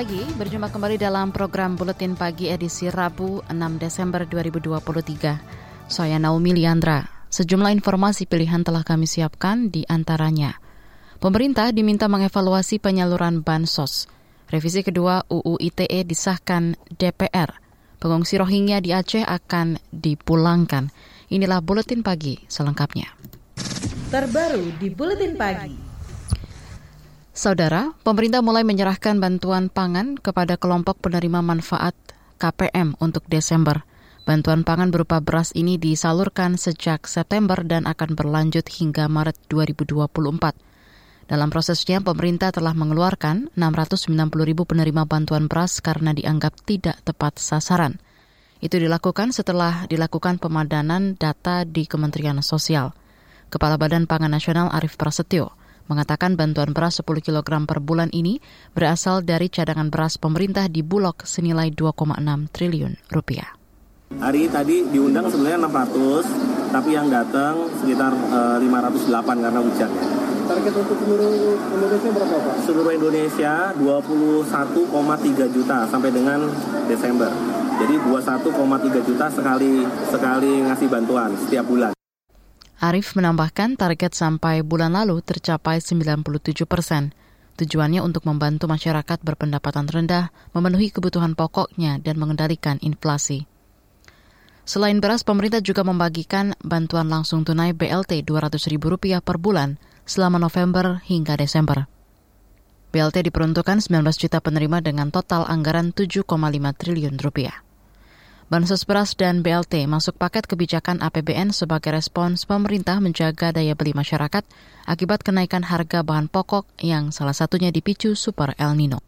Pagi, berjumpa kembali dalam program Buletin Pagi edisi Rabu 6 Desember 2023. Saya Naomi Liandra. Sejumlah informasi pilihan telah kami siapkan di antaranya. Pemerintah diminta mengevaluasi penyaluran Bansos. Revisi kedua UU ITE disahkan DPR. Pengungsi Rohingya di Aceh akan dipulangkan. Inilah Buletin Pagi selengkapnya. Terbaru di Buletin Pagi. Saudara, pemerintah mulai menyerahkan bantuan pangan kepada kelompok penerima manfaat KPM untuk Desember. Bantuan pangan berupa beras ini disalurkan sejak September dan akan berlanjut hingga Maret 2024. Dalam prosesnya, pemerintah telah mengeluarkan 690 ribu penerima bantuan beras karena dianggap tidak tepat sasaran. Itu dilakukan setelah dilakukan pemadanan data di Kementerian Sosial. Kepala Badan Pangan Nasional Arief Prasetyo mengatakan bantuan beras 10 kg per bulan ini berasal dari cadangan beras pemerintah di Bulog senilai 2,6 triliun rupiah. Hari tadi diundang sebenarnya 600, tapi yang datang sekitar uh, eh, 508 karena hujan. Target untuk seluruh Indonesia berapa Pak? Seluruh Indonesia 21,3 juta sampai dengan Desember. Jadi 21,3 juta sekali sekali ngasih bantuan setiap bulan. Arif menambahkan target sampai bulan lalu tercapai 97 persen. Tujuannya untuk membantu masyarakat berpendapatan rendah memenuhi kebutuhan pokoknya dan mengendalikan inflasi. Selain beras, pemerintah juga membagikan bantuan langsung tunai BLT Rp200.000 per bulan selama November hingga Desember. BLT diperuntukkan 19 juta penerima dengan total anggaran 7,5 triliun rupiah. Bansos beras dan BLT masuk paket kebijakan APBN sebagai respons pemerintah menjaga daya beli masyarakat akibat kenaikan harga bahan pokok yang salah satunya dipicu super El Nino.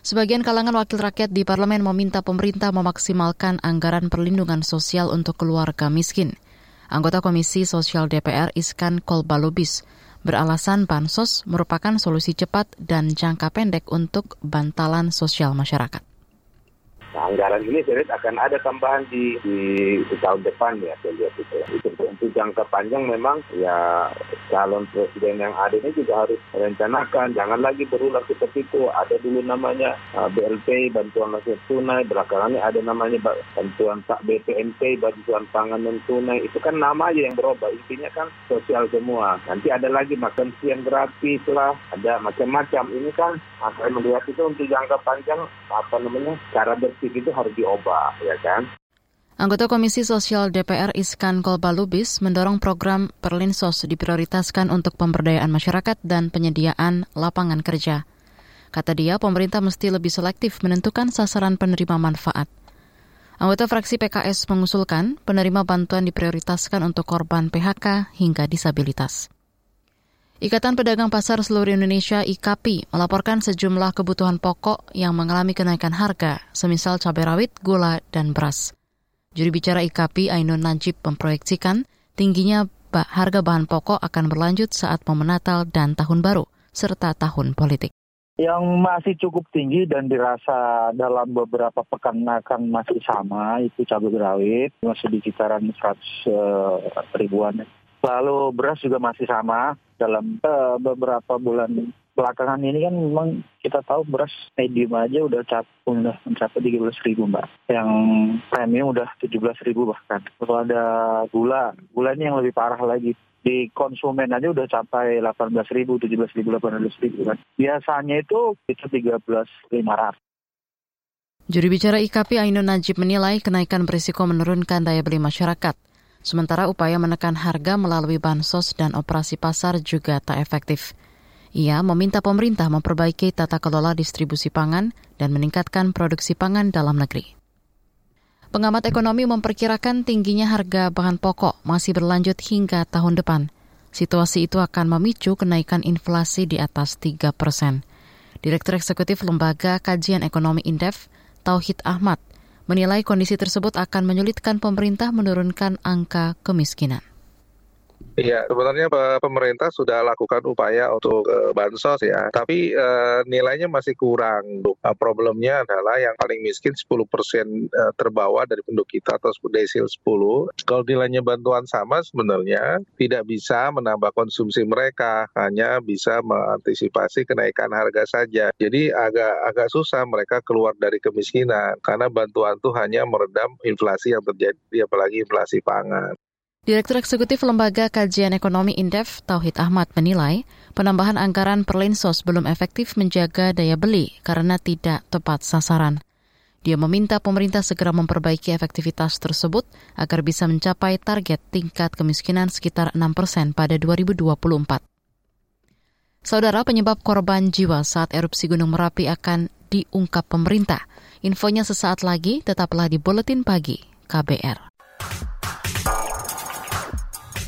Sebagian kalangan wakil rakyat di parlemen meminta pemerintah memaksimalkan anggaran perlindungan sosial untuk keluarga miskin. Anggota Komisi Sosial DPR Iskan Kolbalubis beralasan bansos merupakan solusi cepat dan jangka pendek untuk bantalan sosial masyarakat. Nah, anggaran ini saya lihat akan ada tambahan di, di, tahun depan ya saya lihat itu. Itu untuk jangka panjang memang ya calon presiden yang ada ini juga harus merencanakan. Jangan lagi berulang seperti itu. Ada dulu namanya uh, BLT bantuan langsung tunai, belakangan ada namanya bantuan tak BPNT bantuan pangan non tunai. Itu kan nama aja yang berubah. Intinya kan sosial semua. Nanti ada lagi makan siang gratis lah, ada macam-macam. Ini kan akan melihat itu untuk jangka panjang apa namanya cara ber itu harus diubah, ya kan? Anggota Komisi Sosial DPR Iskan Kolbalubis mendorong program Perlinsos diprioritaskan untuk pemberdayaan masyarakat dan penyediaan lapangan kerja. Kata dia, pemerintah mesti lebih selektif menentukan sasaran penerima manfaat. Anggota fraksi PKS mengusulkan penerima bantuan diprioritaskan untuk korban PHK hingga disabilitas. Ikatan Pedagang Pasar Seluruh Indonesia IKAPI melaporkan sejumlah kebutuhan pokok yang mengalami kenaikan harga, semisal cabai rawit, gula, dan beras. Juri bicara IKAPI Ainun Najib memproyeksikan tingginya harga bahan pokok akan berlanjut saat momen Natal dan Tahun Baru, serta tahun politik. Yang masih cukup tinggi dan dirasa dalam beberapa pekan akan masih sama, itu cabai rawit, masih di kisaran 100 uh, eh, ribuan Lalu beras juga masih sama. Dalam uh, beberapa bulan belakangan ini kan memang kita tahu beras medium aja udah cap udah mencapai tiga belas ribu mbak. Yang premium udah tujuh belas ribu bahkan. Lalu ada gula gula ini yang lebih parah lagi. Di konsumen aja udah capai delapan belas ribu tujuh belas ribu delapan belas ribu kan. Biasanya itu itu tiga belas lima ratus. Juri bicara IKP Ainun Najib menilai kenaikan berisiko menurunkan daya beli masyarakat. Sementara upaya menekan harga melalui bansos dan operasi pasar juga tak efektif. Ia meminta pemerintah memperbaiki tata kelola distribusi pangan dan meningkatkan produksi pangan dalam negeri. Pengamat ekonomi memperkirakan tingginya harga bahan pokok masih berlanjut hingga tahun depan. Situasi itu akan memicu kenaikan inflasi di atas 3 persen. Direktur Eksekutif Lembaga Kajian Ekonomi Indef, Tauhid Ahmad, menilai kondisi tersebut akan menyulitkan pemerintah menurunkan angka kemiskinan. Iya, sebenarnya pemerintah sudah lakukan upaya untuk uh, bansos ya, tapi uh, nilainya masih kurang. Uh, problemnya adalah yang paling miskin 10% uh, terbawah dari penduduk kita atau desil 10. Kalau nilainya bantuan sama sebenarnya tidak bisa menambah konsumsi mereka, hanya bisa mengantisipasi kenaikan harga saja. Jadi agak agak susah mereka keluar dari kemiskinan karena bantuan itu hanya meredam inflasi yang terjadi apalagi inflasi pangan. Direktur Eksekutif Lembaga Kajian Ekonomi Indef, Tauhid Ahmad, menilai penambahan anggaran Perlinsos belum efektif menjaga daya beli karena tidak tepat sasaran. Dia meminta pemerintah segera memperbaiki efektivitas tersebut agar bisa mencapai target tingkat kemiskinan sekitar 6 persen pada 2024. Saudara penyebab korban jiwa saat erupsi Gunung Merapi akan diungkap pemerintah. Infonya sesaat lagi, tetaplah di Buletin Pagi, KBR.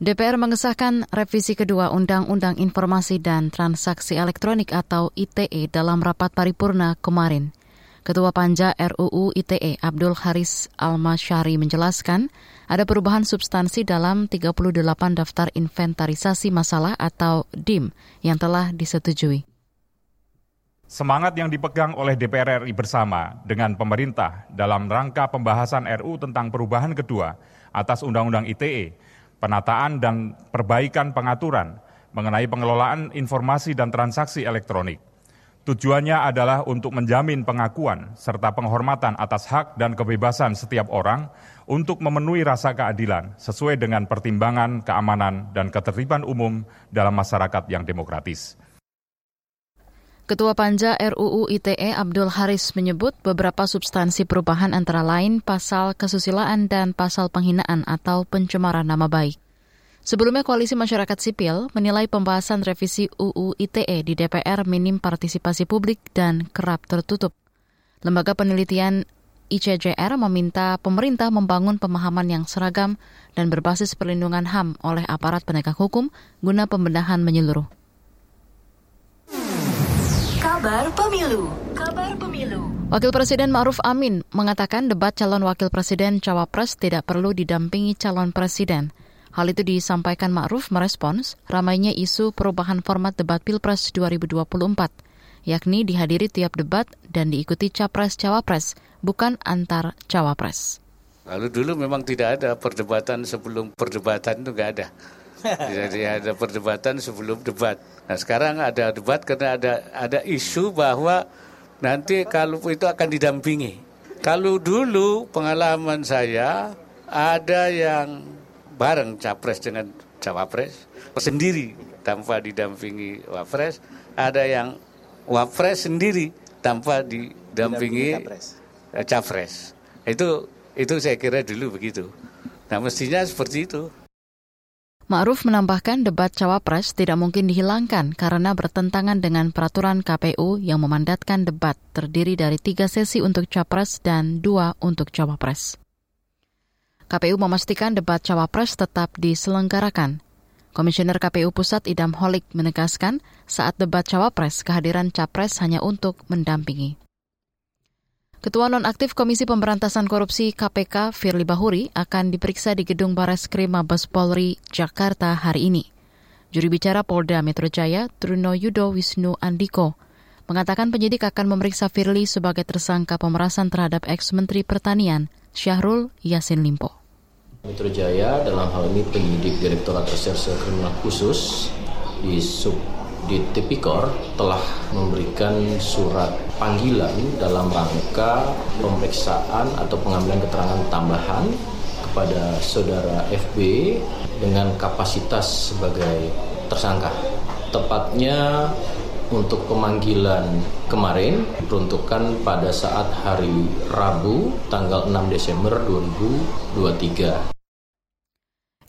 DPR mengesahkan revisi kedua Undang-Undang Informasi dan Transaksi Elektronik atau ITE dalam rapat paripurna kemarin. Ketua Panja RUU ITE Abdul Haris Almasyari menjelaskan ada perubahan substansi dalam 38 daftar inventarisasi masalah atau DIM yang telah disetujui. Semangat yang dipegang oleh DPR RI bersama dengan pemerintah dalam rangka pembahasan RU tentang perubahan kedua atas Undang-Undang ITE penataan dan perbaikan pengaturan mengenai pengelolaan informasi dan transaksi elektronik. Tujuannya adalah untuk menjamin pengakuan serta penghormatan atas hak dan kebebasan setiap orang untuk memenuhi rasa keadilan sesuai dengan pertimbangan keamanan dan ketertiban umum dalam masyarakat yang demokratis. Ketua Panja RUU ITE Abdul Haris menyebut beberapa substansi perubahan antara lain pasal kesusilaan dan pasal penghinaan atau pencemaran nama baik. Sebelumnya Koalisi Masyarakat Sipil menilai pembahasan revisi UU ITE di DPR minim partisipasi publik dan kerap tertutup. Lembaga penelitian ICJR meminta pemerintah membangun pemahaman yang seragam dan berbasis perlindungan HAM oleh aparat penegak hukum guna pembenahan menyeluruh. Kabar Pemilu. Kabar Pemilu. Wakil Presiden Ma'ruf Amin mengatakan debat calon wakil presiden cawapres tidak perlu didampingi calon presiden. Hal itu disampaikan Ma'ruf merespons ramainya isu perubahan format debat Pilpres 2024, yakni dihadiri tiap debat dan diikuti capres-cawapres, bukan antar cawapres. Lalu dulu memang tidak ada perdebatan sebelum perdebatan itu nggak ada. Jadi ada perdebatan sebelum debat. Nah sekarang ada debat karena ada ada isu bahwa nanti kalau itu akan didampingi. Kalau dulu pengalaman saya ada yang bareng capres dengan cawapres sendiri tanpa didampingi wapres, ada yang wapres sendiri tanpa didampingi capres. Itu itu saya kira dulu begitu. Nah mestinya seperti itu. Ma'ruf menambahkan debat cawapres tidak mungkin dihilangkan karena bertentangan dengan peraturan KPU yang memandatkan debat terdiri dari tiga sesi untuk capres dan dua untuk cawapres. KPU memastikan debat cawapres tetap diselenggarakan. Komisioner KPU Pusat Idam Holik menegaskan saat debat cawapres kehadiran capres hanya untuk mendampingi. Ketua Nonaktif Komisi Pemberantasan Korupsi KPK Firly Bahuri akan diperiksa di Gedung Bares Krim Mabes Polri, Jakarta hari ini. Juri bicara Polda Metro Jaya, Truno Yudo Wisnu Andiko, mengatakan penyidik akan memeriksa Firly sebagai tersangka pemerasan terhadap ex-Menteri Pertanian, Syahrul Yasin Limpo. Metro Jaya dalam hal ini penyidik Direktorat Reserse Kriminal Khusus di Sub di Tipikor telah memberikan surat panggilan dalam rangka pemeriksaan atau pengambilan keterangan tambahan kepada saudara FB dengan kapasitas sebagai tersangka. Tepatnya untuk pemanggilan kemarin diperuntukkan pada saat hari Rabu tanggal 6 Desember 2023.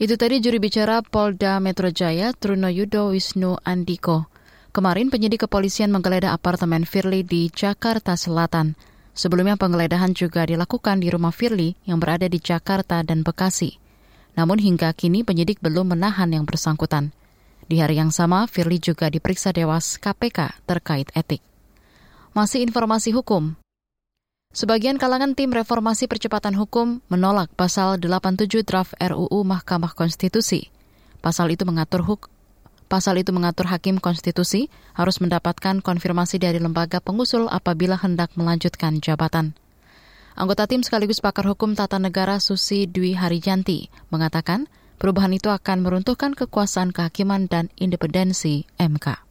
Itu tadi juri bicara Polda Metro Jaya Truno Yudo Wisnu Andiko. Kemarin penyidik kepolisian menggeledah apartemen Firly di Jakarta Selatan. Sebelumnya penggeledahan juga dilakukan di rumah Firly yang berada di Jakarta dan Bekasi. Namun hingga kini penyidik belum menahan yang bersangkutan. Di hari yang sama, Firly juga diperiksa Dewas KPK terkait etik. Masih informasi hukum. Sebagian kalangan tim reformasi percepatan hukum menolak pasal 87 draft RUU Mahkamah Konstitusi. Pasal itu mengatur huk Pasal itu mengatur hakim konstitusi harus mendapatkan konfirmasi dari lembaga pengusul apabila hendak melanjutkan jabatan. Anggota tim sekaligus pakar hukum tata negara Susi Dwi Harijanti mengatakan perubahan itu akan meruntuhkan kekuasaan kehakiman dan independensi MK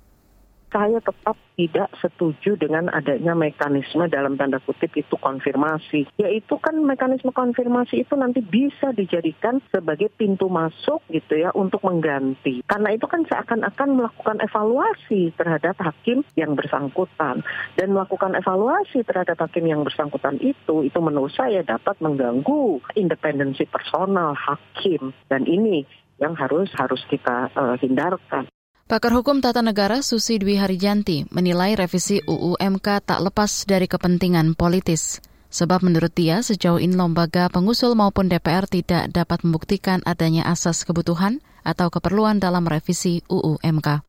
saya tetap tidak setuju dengan adanya mekanisme dalam tanda kutip itu konfirmasi. Yaitu kan mekanisme konfirmasi itu nanti bisa dijadikan sebagai pintu masuk gitu ya untuk mengganti. Karena itu kan seakan-akan melakukan evaluasi terhadap hakim yang bersangkutan. Dan melakukan evaluasi terhadap hakim yang bersangkutan itu, itu menurut saya dapat mengganggu independensi personal hakim. Dan ini yang harus harus kita uh, hindarkan. Pakar Hukum Tata Negara Susi Dwi Harijanti menilai revisi UU MK tak lepas dari kepentingan politis. Sebab menurut dia sejauh ini lembaga pengusul maupun DPR tidak dapat membuktikan adanya asas kebutuhan atau keperluan dalam revisi UU MK.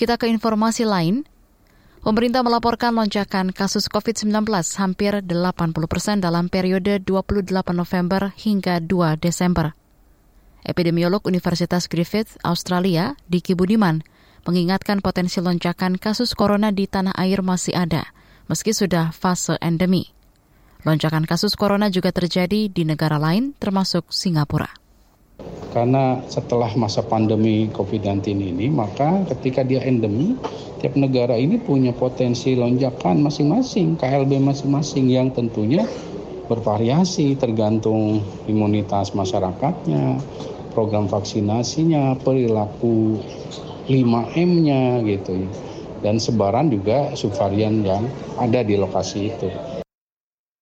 Kita ke informasi lain. Pemerintah melaporkan lonjakan kasus COVID-19 hampir 80 persen dalam periode 28 November hingga 2 Desember. Epidemiolog Universitas Griffith, Australia, Diki Budiman, mengingatkan potensi lonjakan kasus corona di tanah air masih ada, meski sudah fase endemi. Lonjakan kasus corona juga terjadi di negara lain, termasuk Singapura. Karena setelah masa pandemi COVID-19 ini, maka ketika dia endemi, tiap negara ini punya potensi lonjakan masing-masing, KLB masing-masing yang tentunya bervariasi tergantung imunitas masyarakatnya, program vaksinasinya, perilaku 5M-nya gitu ya. Dan sebaran juga subvarian yang ada di lokasi itu.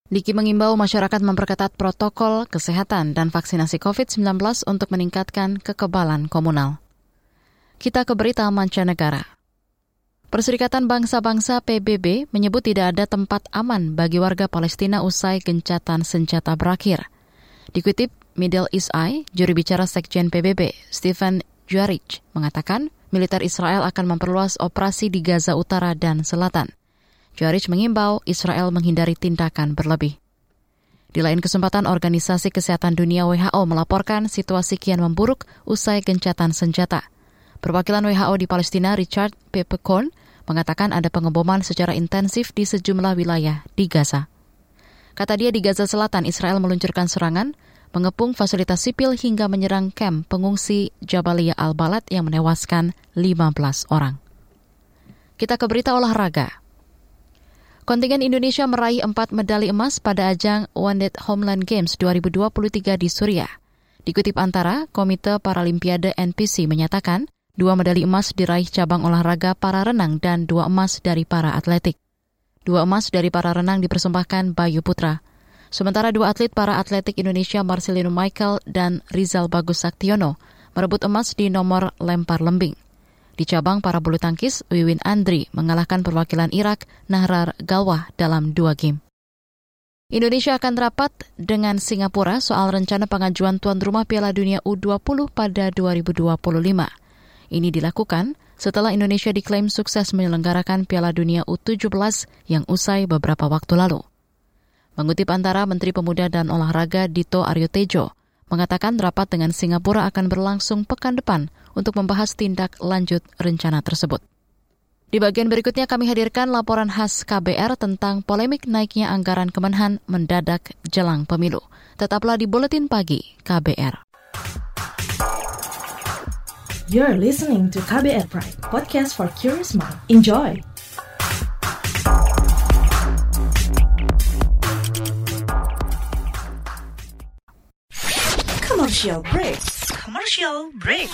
Diki mengimbau masyarakat memperketat protokol kesehatan dan vaksinasi COVID-19 untuk meningkatkan kekebalan komunal. Kita ke berita mancanegara. Perserikatan Bangsa-Bangsa PBB menyebut tidak ada tempat aman bagi warga Palestina usai gencatan senjata berakhir. Dikutip Middle East Eye, juri bicara Sekjen PBB, Stephen Juarich, mengatakan militer Israel akan memperluas operasi di Gaza Utara dan Selatan. Juarich mengimbau Israel menghindari tindakan berlebih. Di lain kesempatan, Organisasi Kesehatan Dunia WHO melaporkan situasi kian memburuk usai gencatan senjata. Perwakilan WHO di Palestina, Richard Peppercorn, mengatakan ada pengeboman secara intensif di sejumlah wilayah di Gaza. Kata dia di Gaza Selatan, Israel meluncurkan serangan, mengepung fasilitas sipil hingga menyerang kamp pengungsi Jabalia al-Balad yang menewaskan 15 orang. Kita ke berita olahraga. Kontingen Indonesia meraih empat medali emas pada ajang One Day Homeland Games 2023 di Suriah. Dikutip antara, Komite Paralimpiade NPC menyatakan Dua medali emas diraih cabang olahraga para renang dan dua emas dari para atletik. Dua emas dari para renang dipersembahkan Bayu Putra. Sementara dua atlet para atletik Indonesia Marcelino Michael dan Rizal Bagus Saktiono merebut emas di nomor lempar lembing. Di cabang para bulu tangkis, Wiwin Andri mengalahkan perwakilan Irak Nahrar Galwah dalam dua game. Indonesia akan rapat dengan Singapura soal rencana pengajuan tuan rumah Piala Dunia U20 pada 2025. Ini dilakukan setelah Indonesia diklaim sukses menyelenggarakan Piala Dunia U17 yang usai beberapa waktu lalu. Mengutip antara Menteri Pemuda dan Olahraga Dito Aryo Tejo, mengatakan rapat dengan Singapura akan berlangsung pekan depan untuk membahas tindak lanjut rencana tersebut. Di bagian berikutnya kami hadirkan laporan khas KBR tentang polemik naiknya anggaran Kemenhan mendadak jelang pemilu. Tetaplah di Buletin Pagi KBR. You're listening to KBR Pride, podcast for curious mind. Enjoy! Commercial break. Commercial break.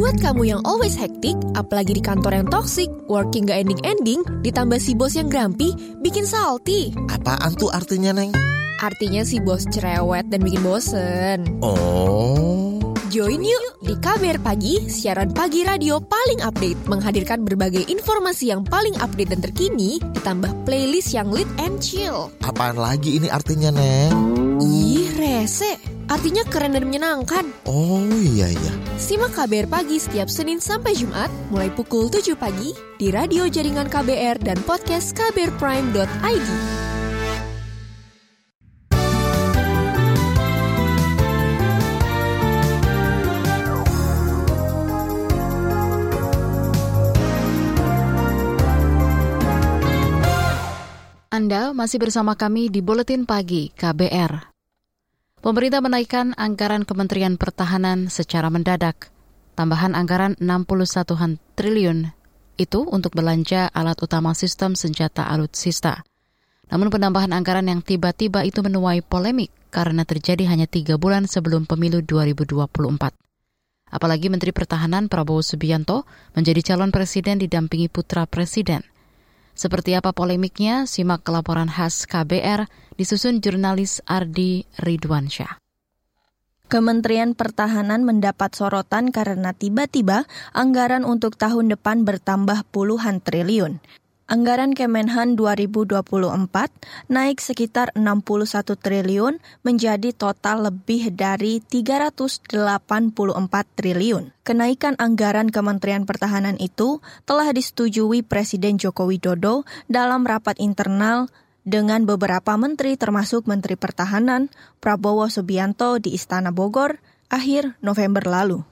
Buat kamu yang always hektik, apalagi di kantor yang toxic, working gak ending-ending, ditambah si bos yang grumpy, bikin salty. Apaan tuh artinya, Neng? Artinya si bos cerewet dan bikin bosen. Oh. Join yuk di KBR Pagi, siaran pagi radio paling update, menghadirkan berbagai informasi yang paling update dan terkini, ditambah playlist yang lit and chill. Apaan lagi ini artinya, Neng? Ih, rese. Artinya keren dan menyenangkan. Oh iya iya. Simak KBR Pagi setiap Senin sampai Jumat, mulai pukul 7 pagi, di radio jaringan KBR dan podcast kbrprime.id. Anda masih bersama kami di Buletin Pagi KBR. Pemerintah menaikkan anggaran Kementerian Pertahanan secara mendadak. Tambahan anggaran 61 triliun itu untuk belanja alat utama sistem senjata alutsista. Namun penambahan anggaran yang tiba-tiba itu menuai polemik karena terjadi hanya tiga bulan sebelum pemilu 2024. Apalagi Menteri Pertahanan Prabowo Subianto menjadi calon presiden didampingi putra presiden – seperti apa polemiknya, simak laporan khas KBR disusun jurnalis Ardi Ridwansyah. Kementerian Pertahanan mendapat sorotan karena tiba-tiba anggaran untuk tahun depan bertambah puluhan triliun. Anggaran Kemenhan 2024 naik sekitar 61 triliun menjadi total lebih dari 384 triliun. Kenaikan anggaran Kementerian Pertahanan itu telah disetujui Presiden Joko Widodo dalam rapat internal dengan beberapa menteri termasuk Menteri Pertahanan Prabowo Subianto di Istana Bogor akhir November lalu.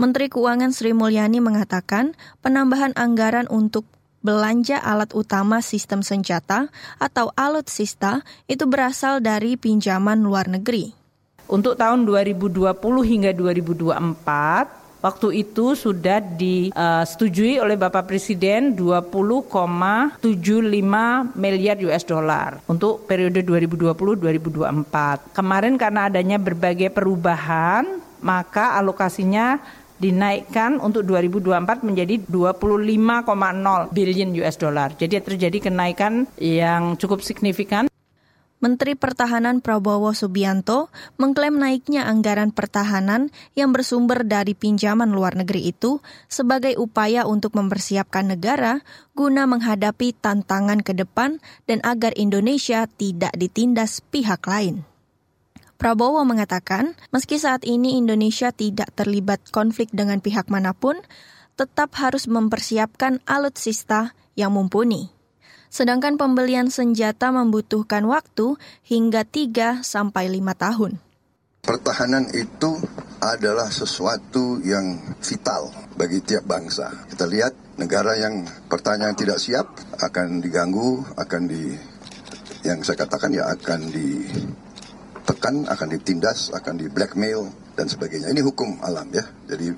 Menteri Keuangan Sri Mulyani mengatakan penambahan anggaran untuk belanja alat utama sistem senjata atau alutsista itu berasal dari pinjaman luar negeri. Untuk tahun 2020 hingga 2024, waktu itu sudah disetujui oleh Bapak Presiden 20,75 miliar US dollar untuk periode 2020-2024. Kemarin karena adanya berbagai perubahan, maka alokasinya dinaikkan untuk 2024 menjadi 25,0 billion US dollar. Jadi terjadi kenaikan yang cukup signifikan. Menteri Pertahanan Prabowo Subianto mengklaim naiknya anggaran pertahanan yang bersumber dari pinjaman luar negeri itu sebagai upaya untuk mempersiapkan negara guna menghadapi tantangan ke depan dan agar Indonesia tidak ditindas pihak lain. Prabowo mengatakan, meski saat ini Indonesia tidak terlibat konflik dengan pihak mana pun, tetap harus mempersiapkan alutsista yang mumpuni. Sedangkan pembelian senjata membutuhkan waktu hingga 3 sampai 5 tahun. Pertahanan itu adalah sesuatu yang vital bagi tiap bangsa. Kita lihat negara yang pertanyaan tidak siap akan diganggu, akan di yang saya katakan ya akan di ditekan, akan ditindas, akan di blackmail dan sebagainya. Ini hukum alam ya. Jadi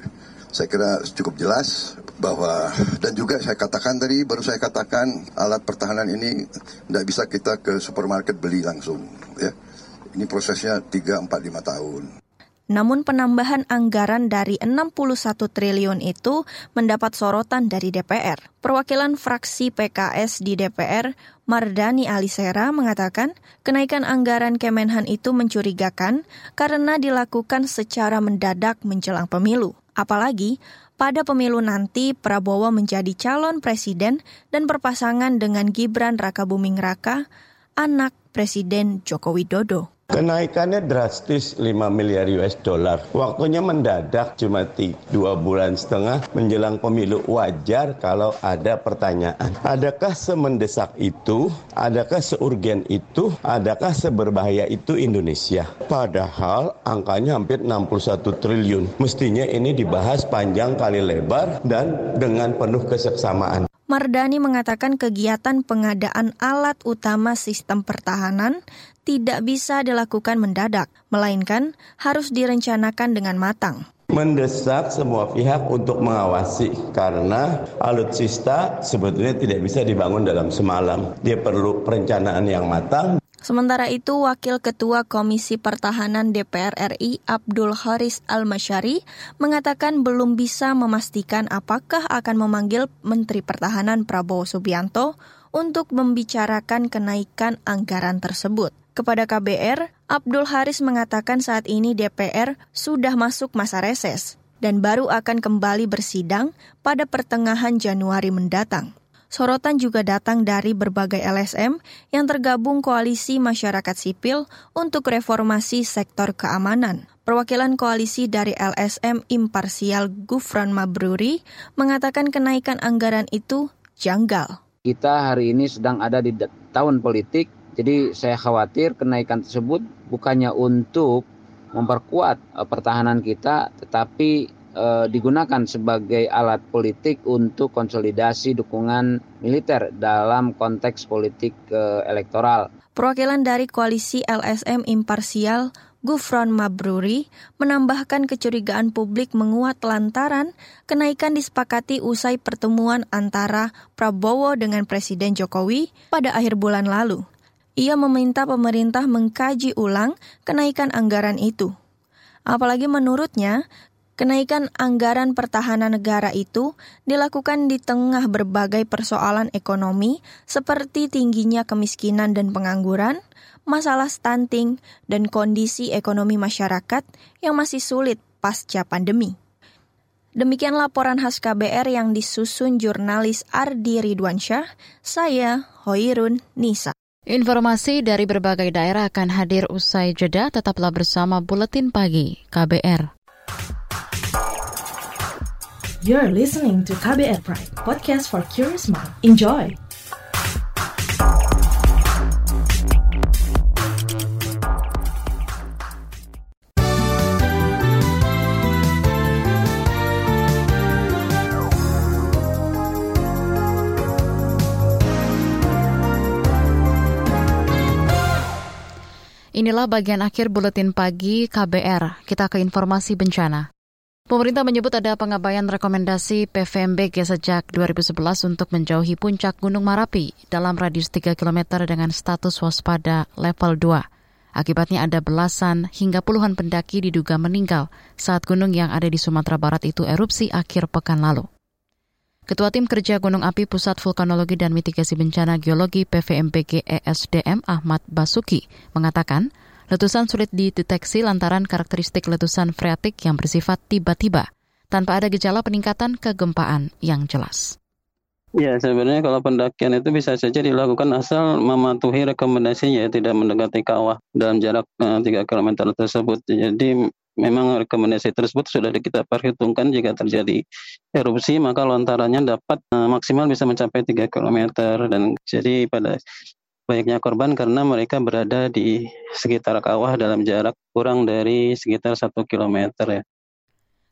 saya kira cukup jelas bahwa dan juga saya katakan tadi baru saya katakan alat pertahanan ini tidak bisa kita ke supermarket beli langsung ya. Ini prosesnya 3 4 5 tahun. Namun penambahan anggaran dari 61 triliun itu mendapat sorotan dari DPR. Perwakilan fraksi PKS di DPR, Mardani Alisera mengatakan kenaikan anggaran Kemenhan itu mencurigakan karena dilakukan secara mendadak menjelang pemilu. Apalagi pada pemilu nanti Prabowo menjadi calon presiden dan berpasangan dengan Gibran Rakabuming Raka, anak Presiden Joko Widodo. Kenaikannya drastis 5 miliar US dollar. Waktunya mendadak cuma dua bulan setengah menjelang pemilu. Wajar kalau ada pertanyaan. Adakah semendesak itu? Adakah seurgen itu? Adakah seberbahaya itu Indonesia? Padahal angkanya hampir 61 triliun. Mestinya ini dibahas panjang kali lebar dan dengan penuh keseksamaan. Mardani mengatakan kegiatan pengadaan alat utama sistem pertahanan tidak bisa dilakukan mendadak, melainkan harus direncanakan dengan matang mendesak semua pihak untuk mengawasi karena alutsista sebetulnya tidak bisa dibangun dalam semalam. Dia perlu perencanaan yang matang. Sementara itu, Wakil Ketua Komisi Pertahanan DPR RI Abdul Haris Al-Masyari mengatakan belum bisa memastikan apakah akan memanggil Menteri Pertahanan Prabowo Subianto untuk membicarakan kenaikan anggaran tersebut. Kepada KBR, Abdul Haris mengatakan saat ini DPR sudah masuk masa reses dan baru akan kembali bersidang pada pertengahan Januari mendatang. Sorotan juga datang dari berbagai LSM yang tergabung koalisi masyarakat sipil untuk reformasi sektor keamanan. Perwakilan koalisi dari LSM Imparsial Gufran Mabruri mengatakan kenaikan anggaran itu janggal. Kita hari ini sedang ada di tahun politik, jadi saya khawatir kenaikan tersebut bukannya untuk memperkuat eh, pertahanan kita, tetapi e, digunakan sebagai alat politik untuk konsolidasi dukungan militer dalam konteks politik e, elektoral. Perwakilan dari koalisi LSM imparsial Gufron Mabruri menambahkan kecurigaan publik menguat lantaran kenaikan disepakati usai pertemuan antara Prabowo dengan Presiden Jokowi pada akhir bulan lalu. Ia meminta pemerintah mengkaji ulang kenaikan anggaran itu. Apalagi menurutnya, Kenaikan anggaran pertahanan negara itu dilakukan di tengah berbagai persoalan ekonomi seperti tingginya kemiskinan dan pengangguran, masalah stunting, dan kondisi ekonomi masyarakat yang masih sulit pasca pandemi. Demikian laporan khas KBR yang disusun jurnalis Ardi Ridwansyah, saya Hoirun Nisa. Informasi dari berbagai daerah akan hadir usai jeda, tetaplah bersama Buletin Pagi KBR. You're listening to KBR Pride, podcast for curious mind. Enjoy! Inilah bagian akhir buletin pagi KBR. Kita ke informasi bencana. Pemerintah menyebut ada pengabaian rekomendasi PVMBG sejak 2011 untuk menjauhi puncak Gunung Marapi dalam radius 3 km dengan status waspada level 2. Akibatnya ada belasan hingga puluhan pendaki diduga meninggal saat gunung yang ada di Sumatera Barat itu erupsi akhir pekan lalu. Ketua Tim Kerja Gunung Api Pusat Vulkanologi dan Mitigasi Bencana Geologi PVMBG ESDM Ahmad Basuki mengatakan Letusan sulit dideteksi lantaran karakteristik letusan freatik yang bersifat tiba-tiba, tanpa ada gejala peningkatan kegempaan yang jelas. Ya, sebenarnya kalau pendakian itu bisa saja dilakukan asal mematuhi rekomendasinya, ya, tidak mendekati kawah dalam jarak eh, 3 km tersebut. Jadi memang rekomendasi tersebut sudah kita perhitungkan jika terjadi erupsi maka lontarannya dapat uh, maksimal bisa mencapai 3 km dan jadi pada banyaknya korban karena mereka berada di sekitar kawah dalam jarak kurang dari sekitar satu kilometer ya.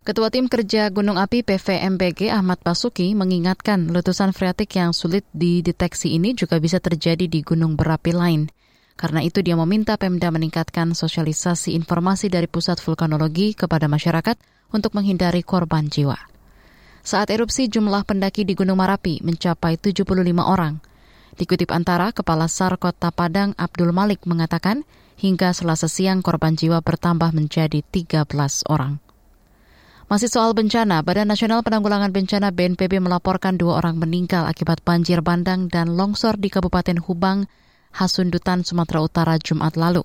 Ketua Tim Kerja Gunung Api PVMBG Ahmad Basuki mengingatkan letusan freatik yang sulit dideteksi ini juga bisa terjadi di gunung berapi lain. Karena itu dia meminta Pemda meningkatkan sosialisasi informasi dari Pusat Vulkanologi kepada masyarakat untuk menghindari korban jiwa. Saat erupsi jumlah pendaki di Gunung Marapi mencapai 75 orang. Dikutip antara, Kepala SAR Kota Padang Abdul Malik mengatakan hingga selasa siang korban jiwa bertambah menjadi 13 orang. Masih soal bencana, Badan Nasional Penanggulangan Bencana BNPB melaporkan dua orang meninggal akibat banjir bandang dan longsor di Kabupaten Hubang, Hasundutan, Sumatera Utara Jumat lalu.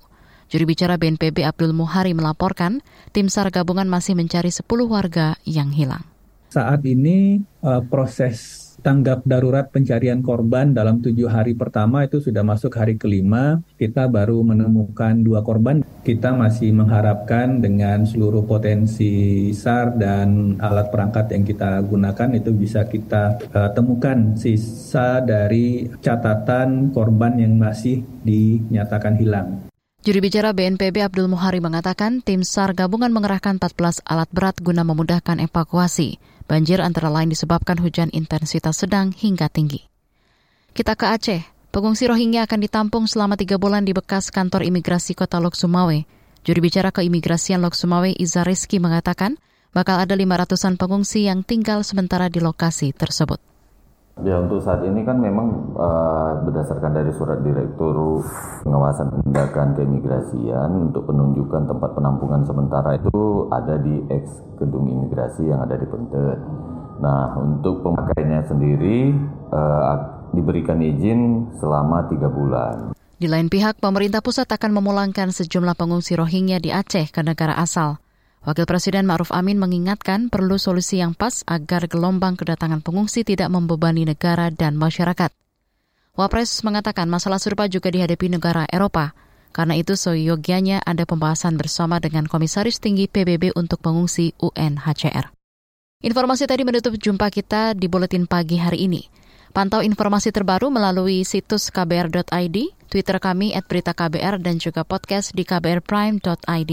Juri bicara BNPB Abdul Muhari melaporkan, tim SAR gabungan masih mencari 10 warga yang hilang. Saat ini uh, proses tanggap darurat pencarian korban dalam tujuh hari pertama itu sudah masuk hari kelima. Kita baru menemukan dua korban. Kita masih mengharapkan dengan seluruh potensi SAR dan alat perangkat yang kita gunakan itu bisa kita uh, temukan sisa dari catatan korban yang masih dinyatakan hilang. Juri bicara BNPB Abdul Muhari mengatakan tim SAR gabungan mengerahkan 14 alat berat guna memudahkan evakuasi. Banjir antara lain disebabkan hujan intensitas sedang hingga tinggi. Kita ke Aceh. Pengungsi Rohingya akan ditampung selama tiga bulan di bekas kantor imigrasi kota Lok Sumawe. Juri bicara keimigrasian Lok Sumawe Iza Rizky mengatakan bakal ada lima ratusan pengungsi yang tinggal sementara di lokasi tersebut. Ya untuk saat ini kan memang uh, berdasarkan dari surat Direktur Pengawasan Tindakan Keimigrasian untuk penunjukan tempat penampungan sementara itu ada di ex gedung imigrasi yang ada di Pentet. Nah untuk pemakaiannya sendiri uh, diberikan izin selama tiga bulan. Di lain pihak, pemerintah pusat akan memulangkan sejumlah pengungsi Rohingya di Aceh ke negara asal. Wakil Presiden Ma'ruf Amin mengingatkan perlu solusi yang pas agar gelombang kedatangan pengungsi tidak membebani negara dan masyarakat. Wapres mengatakan masalah serupa juga dihadapi negara Eropa. Karena itu seyogianya ada pembahasan bersama dengan Komisaris Tinggi PBB untuk pengungsi UNHCR. Informasi tadi menutup jumpa kita di Buletin Pagi hari ini. Pantau informasi terbaru melalui situs kbr.id, Twitter kami at berita KBR, dan juga podcast di kbrprime.id.